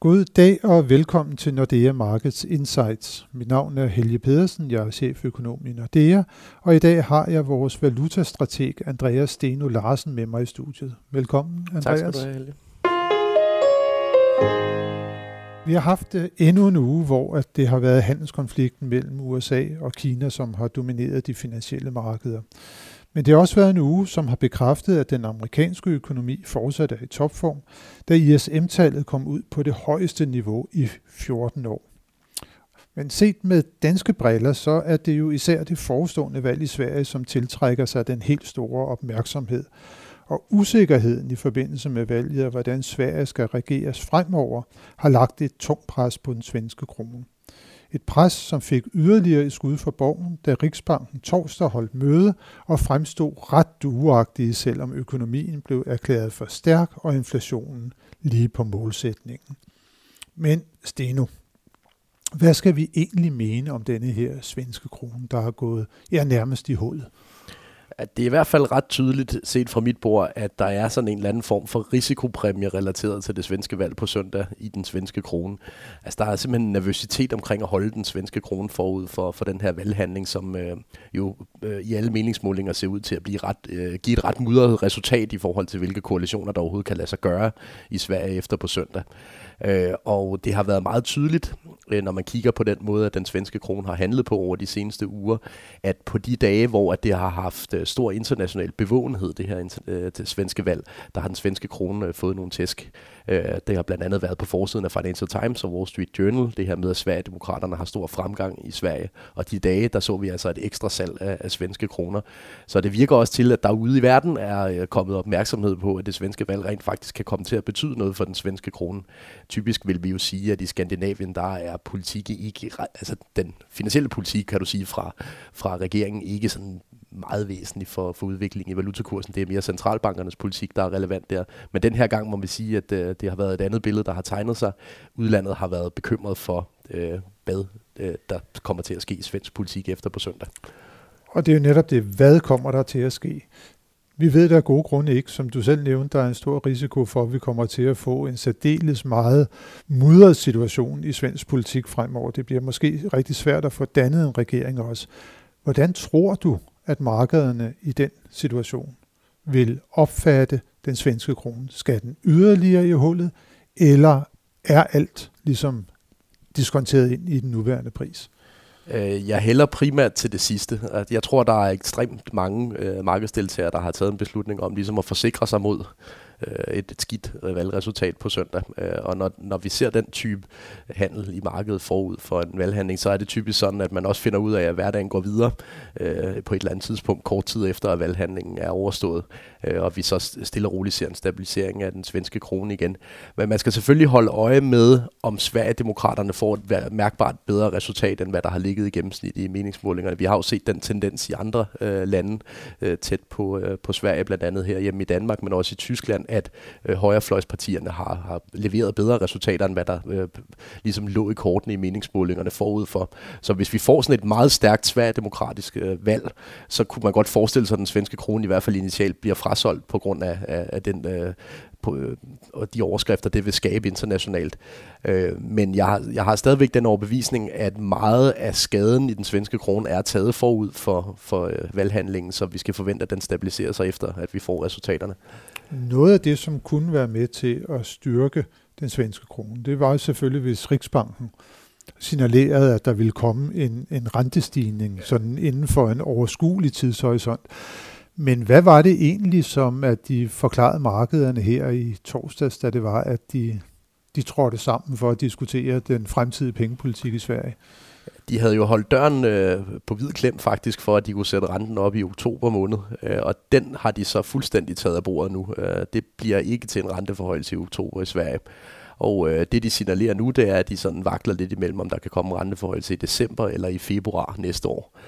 God dag og velkommen til Nordea Markets Insights. Mit navn er Helge Pedersen, jeg er cheføkonom i Nordea, og i dag har jeg vores valutastrateg Andreas Steno Larsen med mig i studiet. Velkommen, Andreas. Tak skal du have, Helge. Vi har haft øh, endnu en uge, hvor det har været handelskonflikten mellem USA og Kina, som har domineret de finansielle markeder. Men det har også været en uge, som har bekræftet, at den amerikanske økonomi fortsat er i topform, da ISM-tallet kom ud på det højeste niveau i 14 år. Men set med danske briller, så er det jo især det forestående valg i Sverige, som tiltrækker sig den helt store opmærksomhed. Og usikkerheden i forbindelse med valget og hvordan Sverige skal regeres fremover, har lagt et tungt pres på den svenske krone. Et pres, som fik yderligere et skud for borgen, da Riksbanken torsdag holdt møde og fremstod ret duagtige, selvom økonomien blev erklæret for stærk og inflationen lige på målsætningen. Men Steno, hvad skal vi egentlig mene om denne her svenske krone, der har gået ja, nærmest i hullet? At det er i hvert fald ret tydeligt set fra mit bord, at der er sådan en eller anden form for risikopræmie relateret til det svenske valg på søndag i den svenske krone. Altså der er simpelthen en nervøsitet omkring at holde den svenske krone forud for, for den her valghandling, som øh, jo øh, i alle meningsmålinger ser ud til at blive ret, øh, give et ret mudret resultat i forhold til, hvilke koalitioner der overhovedet kan lade sig gøre i Sverige efter på søndag. Øh, og det har været meget tydeligt, øh, når man kigger på den måde, at den svenske krone har handlet på over de seneste uger, at på de dage, hvor at det har haft øh, stor international bevågenhed, det her øh, det svenske valg, der har den svenske krone øh, fået nogle tæsk. Øh, det har blandt andet været på forsiden af Financial Times og Wall Street Journal, det her med, at Sverigedemokraterne har stor fremgang i Sverige. Og de dage, der så vi altså et ekstra salg af, af svenske kroner. Så det virker også til, at der ude i verden er øh, kommet opmærksomhed på, at det svenske valg rent faktisk kan komme til at betyde noget for den svenske krone. Typisk vil vi jo sige, at i Skandinavien, der er politik ikke, altså den finansielle politik, kan du sige, fra, fra regeringen ikke sådan meget væsentlig for, for udviklingen i valutakursen. Det er mere centralbankernes politik, der er relevant der. Men den her gang må vi sige, at øh, det har været et andet billede, der har tegnet sig. Udlandet har været bekymret for, øh, hvad øh, der kommer til at ske i svensk politik efter på søndag. Og det er jo netop det, hvad kommer der til at ske? Vi ved der er gode grunde ikke, som du selv nævnte, der er en stor risiko for, at vi kommer til at få en særdeles meget mudret situation i svensk politik fremover. Det bliver måske rigtig svært at få dannet en regering også. Hvordan tror du, at markederne i den situation vil opfatte den svenske krone? Skal den yderligere i hullet, eller er alt ligesom diskonteret ind i den nuværende pris? Øh, jeg hælder primært til det sidste. Jeg tror, der er ekstremt mange øh, markedsdeltagere, der har taget en beslutning om ligesom at forsikre sig mod øh, et, et skidt valgresultat på søndag. Øh, og når, når vi ser den type handel i markedet forud for en valghandling, så er det typisk sådan, at man også finder ud af, at hverdagen går videre øh, på et eller andet tidspunkt, kort tid efter, at valghandlingen er overstået, øh, og vi så stille og roligt ser en stabilisering af den svenske krone igen. Men man skal selvfølgelig holde øje med, om Sverigedemokraterne får et mærkbart bedre resultat, end hvad der har ligget i gennemsnit i meningsmålingerne. Vi har jo set den tendens i andre øh, lande øh, tæt på, øh, på Sverige, blandt andet her hjemme i Danmark, men også i Tyskland, at øh, højrefløjspartierne har, har leveret bedre resultater, end hvad der øh, ligesom lå i kortene i meningsmålingerne forud for. Så hvis vi får sådan et meget stærkt sværdemokratisk øh, valg, så kunne man godt forestille sig, at den svenske krone i hvert fald initialt bliver frasoldt på grund af, af, af den øh, på, øh, og de overskrifter, det vil skabe internationalt. Øh, men jeg har, jeg har stadigvæk den overbevisning, at meget af skaden i den svenske krone er taget forud for, for øh, valghandlingen, så vi skal forvente, at den stabiliserer sig efter, at vi får resultaterne. Noget af det, som kunne være med til at styrke den svenske krone, det var selvfølgelig, hvis Riksbanken signalerede, at der ville komme en, en rentestigning sådan inden for en overskuelig tidshorisont. Men hvad var det egentlig, som at de forklarede markederne her i torsdags, da det var, at de, de trådte sammen for at diskutere den fremtidige pengepolitik i Sverige? de havde jo holdt døren øh, på hvid klem faktisk, for at de kunne sætte renten op i oktober måned, øh, og den har de så fuldstændig taget af bordet nu. Øh, det bliver ikke til en renteforhøjelse i oktober i Sverige. Og øh, det, de signalerer nu, det er, at de sådan vakler lidt imellem, om der kan komme renteforhøjelse i december eller i februar næste år.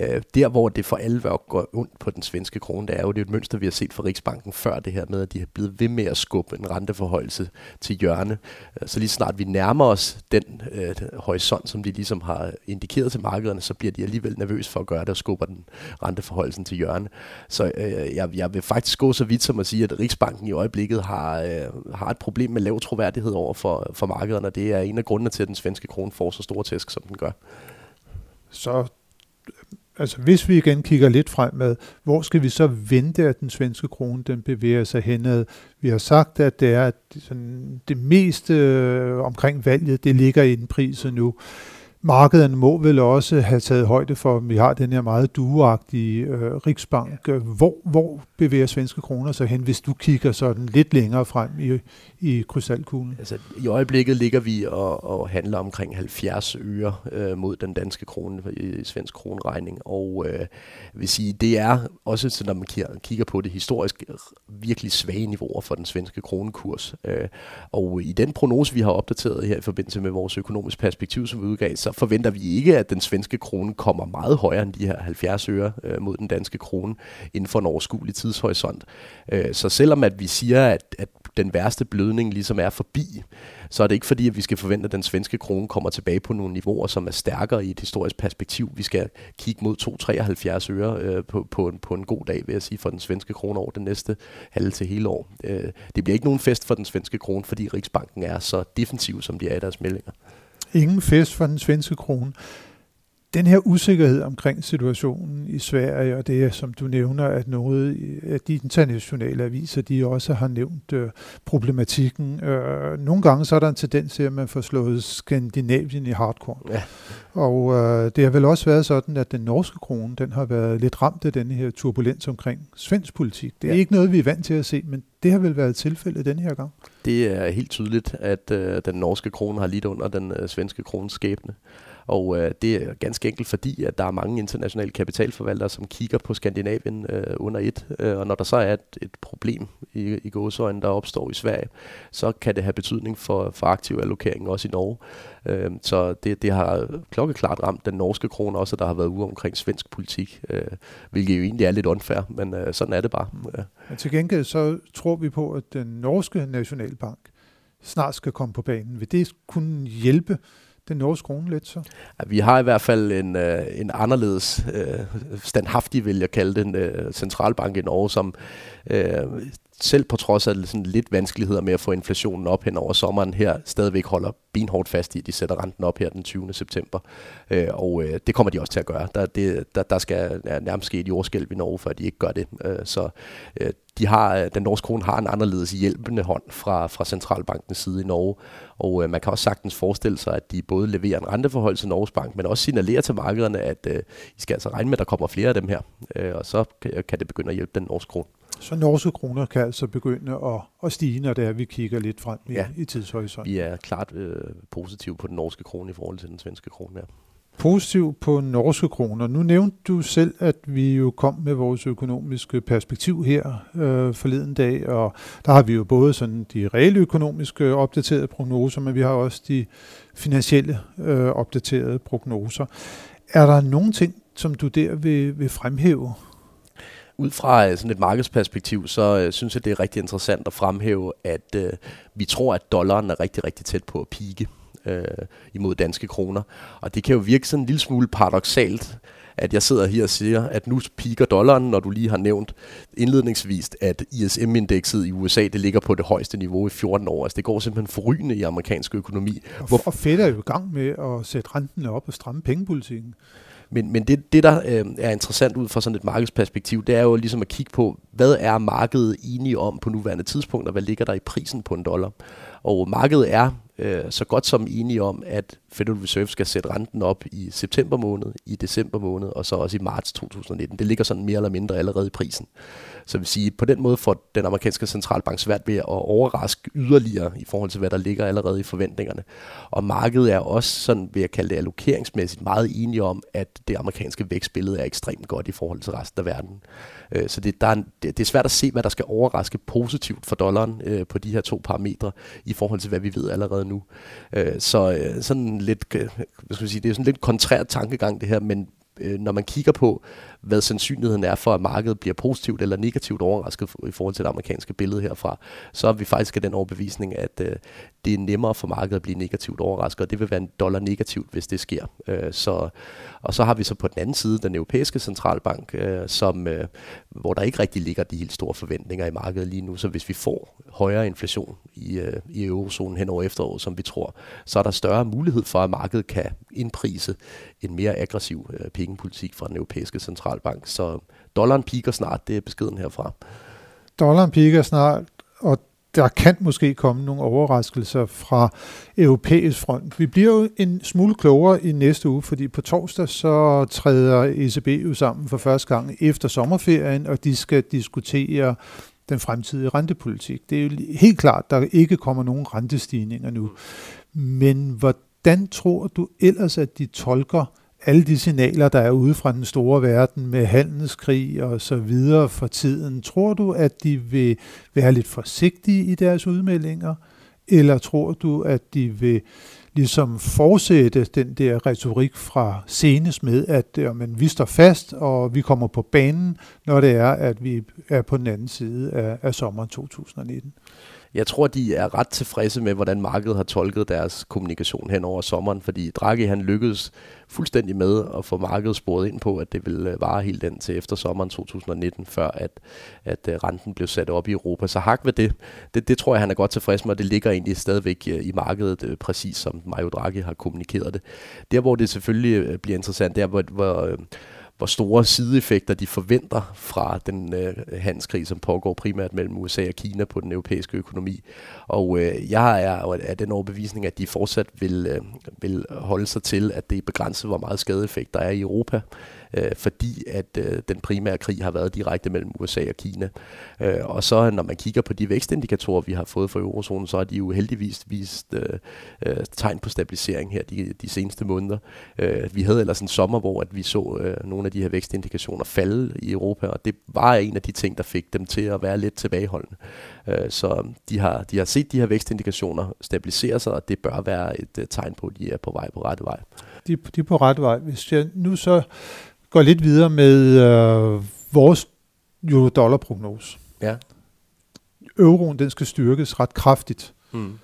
Øh, der, hvor det for alvor går ondt på den svenske krone, det er jo det er et mønster, vi har set fra Riksbanken før det her med, at de har blevet ved med at skubbe en renteforholdelse til hjørne. Øh, så lige snart vi nærmer os den øh, horisont, som de ligesom har indikeret til markederne, så bliver de alligevel nervøs for at gøre det og skubber den renteforholdelsen til hjørne. Så øh, jeg, jeg vil faktisk gå så vidt som at sige, at Riksbanken i øjeblikket har, øh, har et problem med lav troværdighed over for, for markederne, og det er en af grundene til, at den svenske krone får så store tæsk, som den gør. Så altså hvis vi igen kigger lidt fremad, hvor skal vi så vente, at den svenske krone den bevæger sig henad? Vi har sagt, at det er sådan, det meste øh, omkring valget, det ligger i den priser nu markederne må vel også have taget højde for, at vi har den her meget dueagtige øh, Riksbank. Ja. Hvor, hvor bevæger svenske kroner sig hen, hvis du kigger sådan lidt længere frem i, i krystalkuglen? Altså, I øjeblikket ligger vi og, og handler omkring 70 øre øh, mod den danske krone i svensk kronregning, og øh, vil sige, det er også, så når man kigger på det historisk, virkelig svage niveauer for den svenske kronekurs. Øh, og i den prognose, vi har opdateret her i forbindelse med vores økonomiske perspektiv, som vi udgav, så forventer vi ikke, at den svenske krone kommer meget højere end de her 70 øre øh, mod den danske krone inden for en overskuelig tidshorisont. Øh, så selvom at vi siger, at, at den værste blødning ligesom er forbi, så er det ikke fordi, at vi skal forvente, at den svenske krone kommer tilbage på nogle niveauer, som er stærkere i et historisk perspektiv. Vi skal kigge mod 2,73 øre øh, på, på, en, på en god dag, vil jeg sige, for den svenske krone over det næste halve til hele år. Øh, det bliver ikke nogen fest for den svenske krone, fordi Riksbanken er så defensiv, som de er i deres meldinger. Ingen fest for den svenske krone den her usikkerhed omkring situationen i Sverige, og det som du nævner, at noget af de internationale aviser, de også har nævnt øh, problematikken. Øh, nogle gange så er der en tendens til, at man får slået Skandinavien i hardcore. Ja. Og øh, det har vel også været sådan, at den norske krone, den har været lidt ramt af den her turbulens omkring svensk politik. Det er ja. ikke noget, vi er vant til at se, men det har vel været tilfældet den her gang? Det er helt tydeligt, at øh, den norske krone har lidt under den øh, svenske krones skæbne. Og øh, det er ganske enkelt fordi, at der er mange internationale kapitalforvaltere, som kigger på Skandinavien øh, under et. Øh, og når der så er et, et problem i, i gåsøjne, der opstår i Sverige, så kan det have betydning for, for aktiv allokering også i Norge. Øh, så det, det har klokkeklart ramt den norske krone også, der har været ude omkring svensk politik, øh, hvilket jo egentlig er lidt unfair, men øh, sådan er det bare. Ja. Men til gengæld så tror vi på, at den norske nationalbank snart skal komme på banen. Vil det kunne hjælpe den norske krone lidt så? Ja, vi har i hvert fald en, øh, en anderledes øh, standhaftig, vil jeg kalde den, øh, centralbank i Norge, som øh, selv på trods af sådan lidt vanskeligheder med at få inflationen op hen over sommeren her, stadigvæk holder benhårdt fast i, at de sætter renten op her den 20. september. Øh, og øh, det kommer de også til at gøre. Der, det, der, der skal nærmest ske et jordskælv i Norge, før de ikke gør det. Øh, så øh, de har, den norske krone har en anderledes hjælpende hånd fra, fra centralbankens side i Norge. Og øh, man kan også sagtens forestille sig, at de både leverer en renteforhold til Norges Bank, men også signalerer til markederne, at øh, I skal altså regne med, at der kommer flere af dem her. Øh, og så kan det begynde at hjælpe den norske krone. Så norske kroner kan altså begynde at, at stige, når det er, vi kigger lidt frem i, ja, i tidshorisonten. Vi er klart øh, positive på den norske krone i forhold til den svenske krone her. Positiv på norske kroner. Nu nævnte du selv, at vi jo kom med vores økonomiske perspektiv her øh, forleden dag, og der har vi jo både sådan de reelle økonomiske opdaterede prognoser, men vi har også de finansielle øh, opdaterede prognoser. Er der nogen ting, som du der vil, vil fremhæve? ud fra øh, sådan et markedsperspektiv, så øh, synes jeg, det er rigtig interessant at fremhæve, at øh, vi tror, at dollaren er rigtig, rigtig tæt på at pike øh, imod danske kroner. Og det kan jo virke sådan en lille smule paradoxalt, at jeg sidder her og siger, at nu piker dollaren, når du lige har nævnt indledningsvis, at ISM-indekset i USA, det ligger på det højeste niveau i 14 år. Altså det går simpelthen forrygende i amerikansk økonomi. Og, og Fed er jo i gang med at sætte renten op og stramme pengepolitikken. Men, men det, det, der øh, er interessant ud fra sådan et markedsperspektiv, det er jo ligesom at kigge på, hvad er markedet enige om på nuværende tidspunkt, og hvad ligger der i prisen på en dollar. Og markedet er øh, så godt som enige om, at Federal Reserve skal sætte renten op i september måned, i december måned, og så også i marts 2019. Det ligger sådan mere eller mindre allerede i prisen. Så vil sige, på den måde får den amerikanske centralbank svært ved at overraske yderligere i forhold til, hvad der ligger allerede i forventningerne. Og markedet er også sådan, vil jeg kalde det allokeringsmæssigt, meget enige om, at det amerikanske vækstbillede er ekstremt godt i forhold til resten af verden. Øh, så det, der er, det, det er svært at se, hvad der skal overraske positivt for dollaren øh, på de her to parametre i forhold til, hvad vi ved allerede nu. Øh, så øh, sådan lidt, øh, hvad skal vi sige, det er sådan lidt kontrær tankegang det her, men øh, når man kigger på, hvad sandsynligheden er for, at markedet bliver positivt eller negativt overrasket i forhold til det amerikanske billede herfra, så er vi faktisk af den overbevisning, at øh, det er nemmere for markedet at blive negativt overrasket, og det vil være en dollar negativt, hvis det sker. Øh, så, og så har vi så på den anden side den europæiske centralbank, øh, som, øh, hvor der ikke rigtig ligger de helt store forventninger i markedet lige nu. Så hvis vi får højere inflation i, øh, i eurozonen hen over efteråret, som vi tror, så er der større mulighed for, at markedet kan indprise en mere aggressiv øh, pengepolitik fra den europæiske centralbank. Så dollaren piker snart, det er beskeden herfra. Dollaren piker snart, og der kan måske komme nogle overraskelser fra europæisk front. Vi bliver jo en smule klogere i næste uge, fordi på torsdag så træder ECB jo sammen for første gang efter sommerferien, og de skal diskutere den fremtidige rentepolitik. Det er jo helt klart, der ikke kommer nogen rentestigninger nu. Men hvordan tror du ellers, at de tolker alle de signaler, der er ude fra den store verden med handelskrig og så videre for tiden, tror du, at de vil være lidt forsigtige i deres udmeldinger? Eller tror du, at de vil ligesom fortsætte den der retorik fra senest med, at jamen, vi står fast, og vi kommer på banen, når det er, at vi er på den anden side af, af sommeren 2019? Jeg tror, de er ret tilfredse med, hvordan markedet har tolket deres kommunikation hen over sommeren, fordi Draghi han lykkedes fuldstændig med at få markedet sporet ind på, at det ville øh, vare helt den til efter sommeren 2019, før at, at øh, renten blev sat op i Europa. Så hak ved det. det. Det tror jeg, han er godt tilfreds med, og det ligger egentlig stadigvæk øh, i markedet, præcis som Mario Draghi har kommunikeret det. Der, hvor det selvfølgelig bliver interessant, der hvor, hvor hvor store sideeffekter de forventer fra den øh, handelskrig, som pågår primært mellem USA og Kina på den europæiske økonomi. Og øh, jeg er af den overbevisning, at de fortsat vil, øh, vil holde sig til, at det er begrænset, hvor meget skadeeffekt der er i Europa øh, fordi at øh, den primære krig har været direkte mellem USA og Kina. Øh, og så når man kigger på de vækstindikatorer, vi har fået fra eurozonen, så har de jo heldigvis vist øh, øh, tegn på stabilisering her de, de seneste måneder. Øh, vi havde ellers en sommer, hvor at vi så øh, nogle af de her vækstindikationer falde i Europa, og det var en af de ting, der fik dem til at være lidt tilbageholdende. Øh, så de har, de har set de her vækstindikationer stabilisere sig, og det bør være et øh, tegn på, at de er på vej på rette vej. De, de er på rette vej. Hvis jeg nu så går lidt videre med øh, vores euro-dollar-prognose. Ja. Euroen, den skal styrkes ret kraftigt. Mm.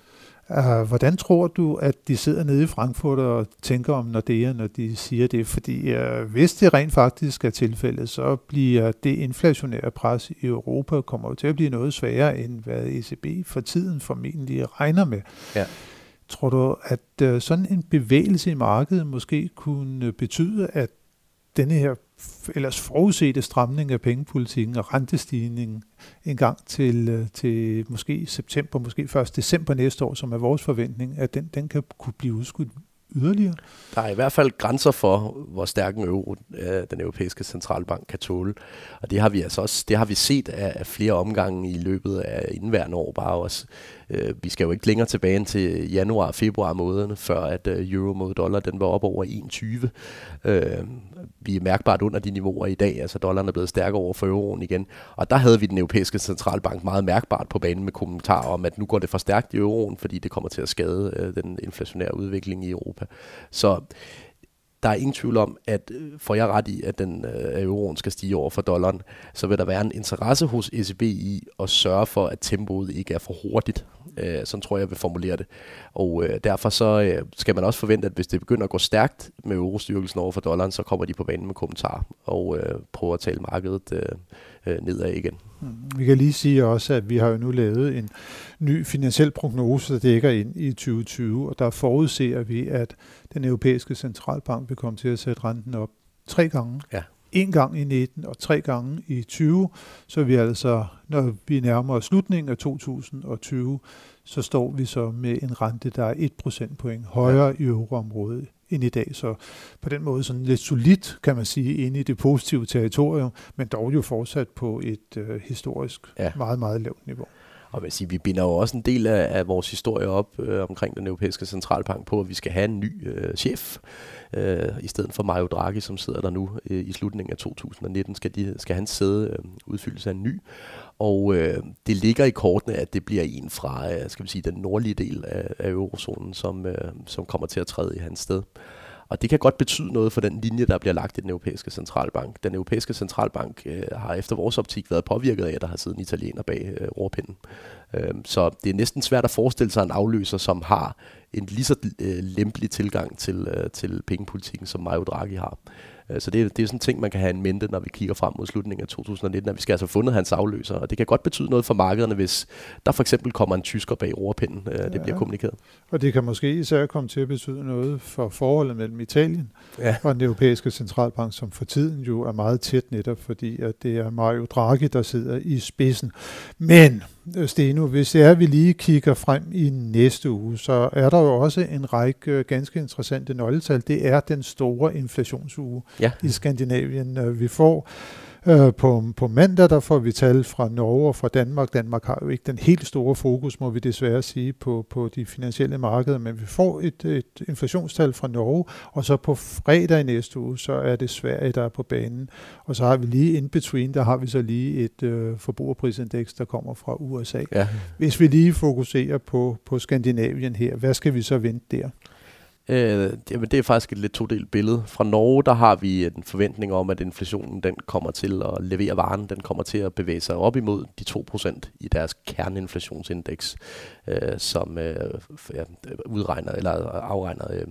Uh, hvordan tror du, at de sidder nede i Frankfurt og tænker om Nordea, når de siger det? Fordi uh, hvis det rent faktisk er tilfældet, så bliver det inflationære pres i Europa kommer jo til at blive noget sværere, end hvad ECB for tiden formentlig regner med. Ja. Tror du, at uh, sådan en bevægelse i markedet måske kunne betyde, at denne her ellers forudsete stramning af pengepolitikken og rentestigningen en gang til, øh, til måske september, måske først december næste år, som er vores forventning, at den, den kan kunne blive udskudt yderligere? Der er i hvert fald grænser for, hvor stærk en euro øh, den europæiske centralbank kan tåle. Og det har vi altså også det har vi set af, flere omgange i løbet af indværende år bare også. Øh, vi skal jo ikke længere tilbage end til januar februar månederne, før at øh, euro mod dollar den var op over 1,20. Øh, vi er mærkbart under de niveauer i dag, altså dollaren er blevet stærkere over for euroen igen. Og der havde vi den europæiske centralbank meget mærkbart på banen med kommentarer om, at nu går det for stærkt i euroen, fordi det kommer til at skade øh, den inflationære udvikling i Europa. Så der er ingen tvivl om, at øh, får jeg ret i, at den øh, euroen skal stige over for dollaren, så vil der være en interesse hos ECB i at sørge for, at tempoet ikke er for hurtigt. Øh, sådan tror jeg, jeg vil formulere det. Og øh, derfor så øh, skal man også forvente, at hvis det begynder at gå stærkt med eurostyrkelsen over for dollaren, så kommer de på banen med kommentarer og øh, prøver at tale markedet øh, øh, nedad igen. Mm. Vi kan lige sige også, at vi har jo nu lavet en ny finansiel prognose, der dækker ind i 2020, og der forudser vi, at den europæiske centralbank vil komme til at sætte renten op tre gange. Ja. En gang i 19 og tre gange i 20, så vi altså, når vi nærmer os slutningen af 2020, så står vi så med en rente, der er 1 procentpoint højere ja. i euroområdet end i dag. Så på den måde sådan lidt solidt, kan man sige, inde i det positive territorium, men dog jo fortsat på et øh, historisk ja. meget, meget lavt niveau. Og man siger, vi binder jo også en del af, af vores historie op øh, omkring den europæiske centralbank på, at vi skal have en ny øh, chef. Øh, I stedet for Mario Draghi, som sidder der nu øh, i slutningen af 2019, skal, de, skal han sidde øh, udfyldes af en ny. Og øh, det ligger i kortene, at det bliver en fra øh, skal vi sige, den nordlige del af, af eurozonen, som, øh, som kommer til at træde i hans sted. Og det kan godt betyde noget for den linje, der bliver lagt i den europæiske centralbank. Den europæiske centralbank øh, har efter vores optik været påvirket af, at der har siddet en italiener bag øh, ordpinden. Øh, så det er næsten svært at forestille sig en afløser, som har en lige så øh, lempelig tilgang til, øh, til pengepolitikken, som Mario Draghi har. Øh, så det, det er sådan en ting, man kan have en mente, når vi kigger frem mod slutningen af 2019, at vi skal altså have fundet hans afløser. Og det kan godt betyde noget for markederne, hvis der for eksempel kommer en tysker bag ordpinden. Øh, det ja. bliver kommunikeret. Og det kan måske især komme til at betyde noget for forholdet mellem Italien ja. og den europæiske centralbank, som for tiden jo er meget tæt netop, fordi at det er Mario Draghi, der sidder i spidsen. Men Øh, Steno, hvis det er, at vi lige kigger frem i næste uge, så er der jo også en række ganske interessante nøgletal. Det er den store inflationsuge ja. i Skandinavien. Øh, vi får Øh, på, på mandag der får vi tal fra Norge og fra Danmark. Danmark har jo ikke den helt store fokus, må vi desværre sige, på, på de finansielle markeder, men vi får et, et inflationstal fra Norge, og så på fredag i næste uge, så er det Sverige, der er på banen. Og så har vi lige in between, der har vi så lige et øh, forbrugerprisindeks, der kommer fra USA. Ja. Hvis vi lige fokuserer på, på Skandinavien her, hvad skal vi så vente der? Øh, jamen, det er faktisk et lidt todelt billede. Fra Norge, der har vi en forventning om, at inflationen den kommer til at levere varen, den kommer til at bevæge sig op imod de 2% i deres kerneinflationsindeks, øh, som øh, ja, udregner eller afregner øh,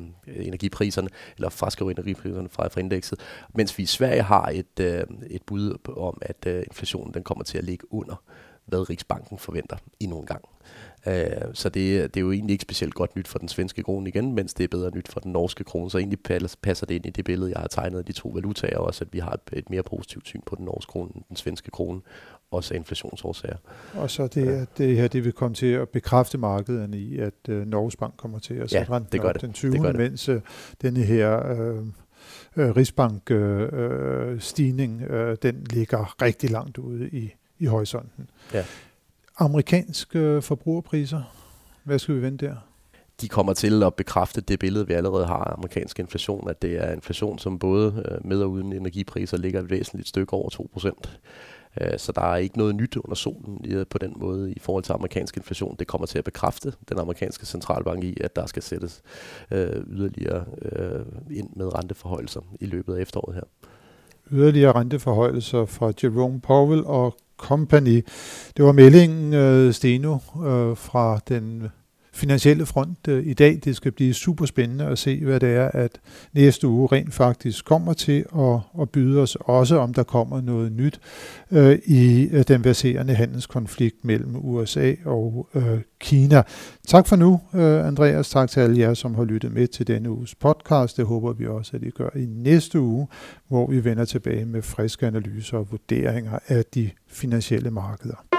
energipriserne, eller fraskriver energipriserne fra, fra indekset. Mens vi i Sverige har et, øh, et bud om, at øh, inflationen den kommer til at ligge under, hvad Riksbanken forventer endnu en gang. Øh, så det, det er jo egentlig ikke specielt godt nyt for den svenske krone igen, mens det er bedre nyt for den norske krone. Så egentlig passer det ind i det billede, jeg har tegnet af de to valutaer også, at vi har et, et mere positivt syn på den norske krone end den svenske krone, også af inflationsårsager. Og så det, ja. det her, det vil komme til at bekræfte markedet i, at uh, Norges Bank kommer til at sætte ja, renten op det. den 20. Det det. mens uh, denne her... Uh, Rigsbank-stigning, øh, øh, den ligger rigtig langt ude i, i horisonten. Ja amerikanske forbrugerpriser. Hvad skal vi vente der? de kommer til at bekræfte det billede, vi allerede har af amerikansk inflation, at det er inflation, som både øh, med og uden energipriser ligger et væsentligt stykke over 2%. Øh, så der er ikke noget nyt under solen på den måde i forhold til amerikansk inflation. Det kommer til at bekræfte den amerikanske centralbank i, at der skal sættes øh, yderligere ind med renteforholdelser i løbet af efteråret her. Yderligere renteforholdelser fra Jerome Powell og Company. Det var meldingen, øh, Steno, øh, fra den finansielle front øh, i dag. Det skal blive super spændende at se, hvad det er, at næste uge rent faktisk kommer til at, at byde os, også om der kommer noget nyt øh, i øh, den verserende handelskonflikt mellem USA og øh, Kina. Tak for nu, øh, Andreas. Tak til alle jer, som har lyttet med til denne uges podcast. Det håber vi også, at I gør i næste uge, hvor vi vender tilbage med friske analyser og vurderinger af de finansielle markeder.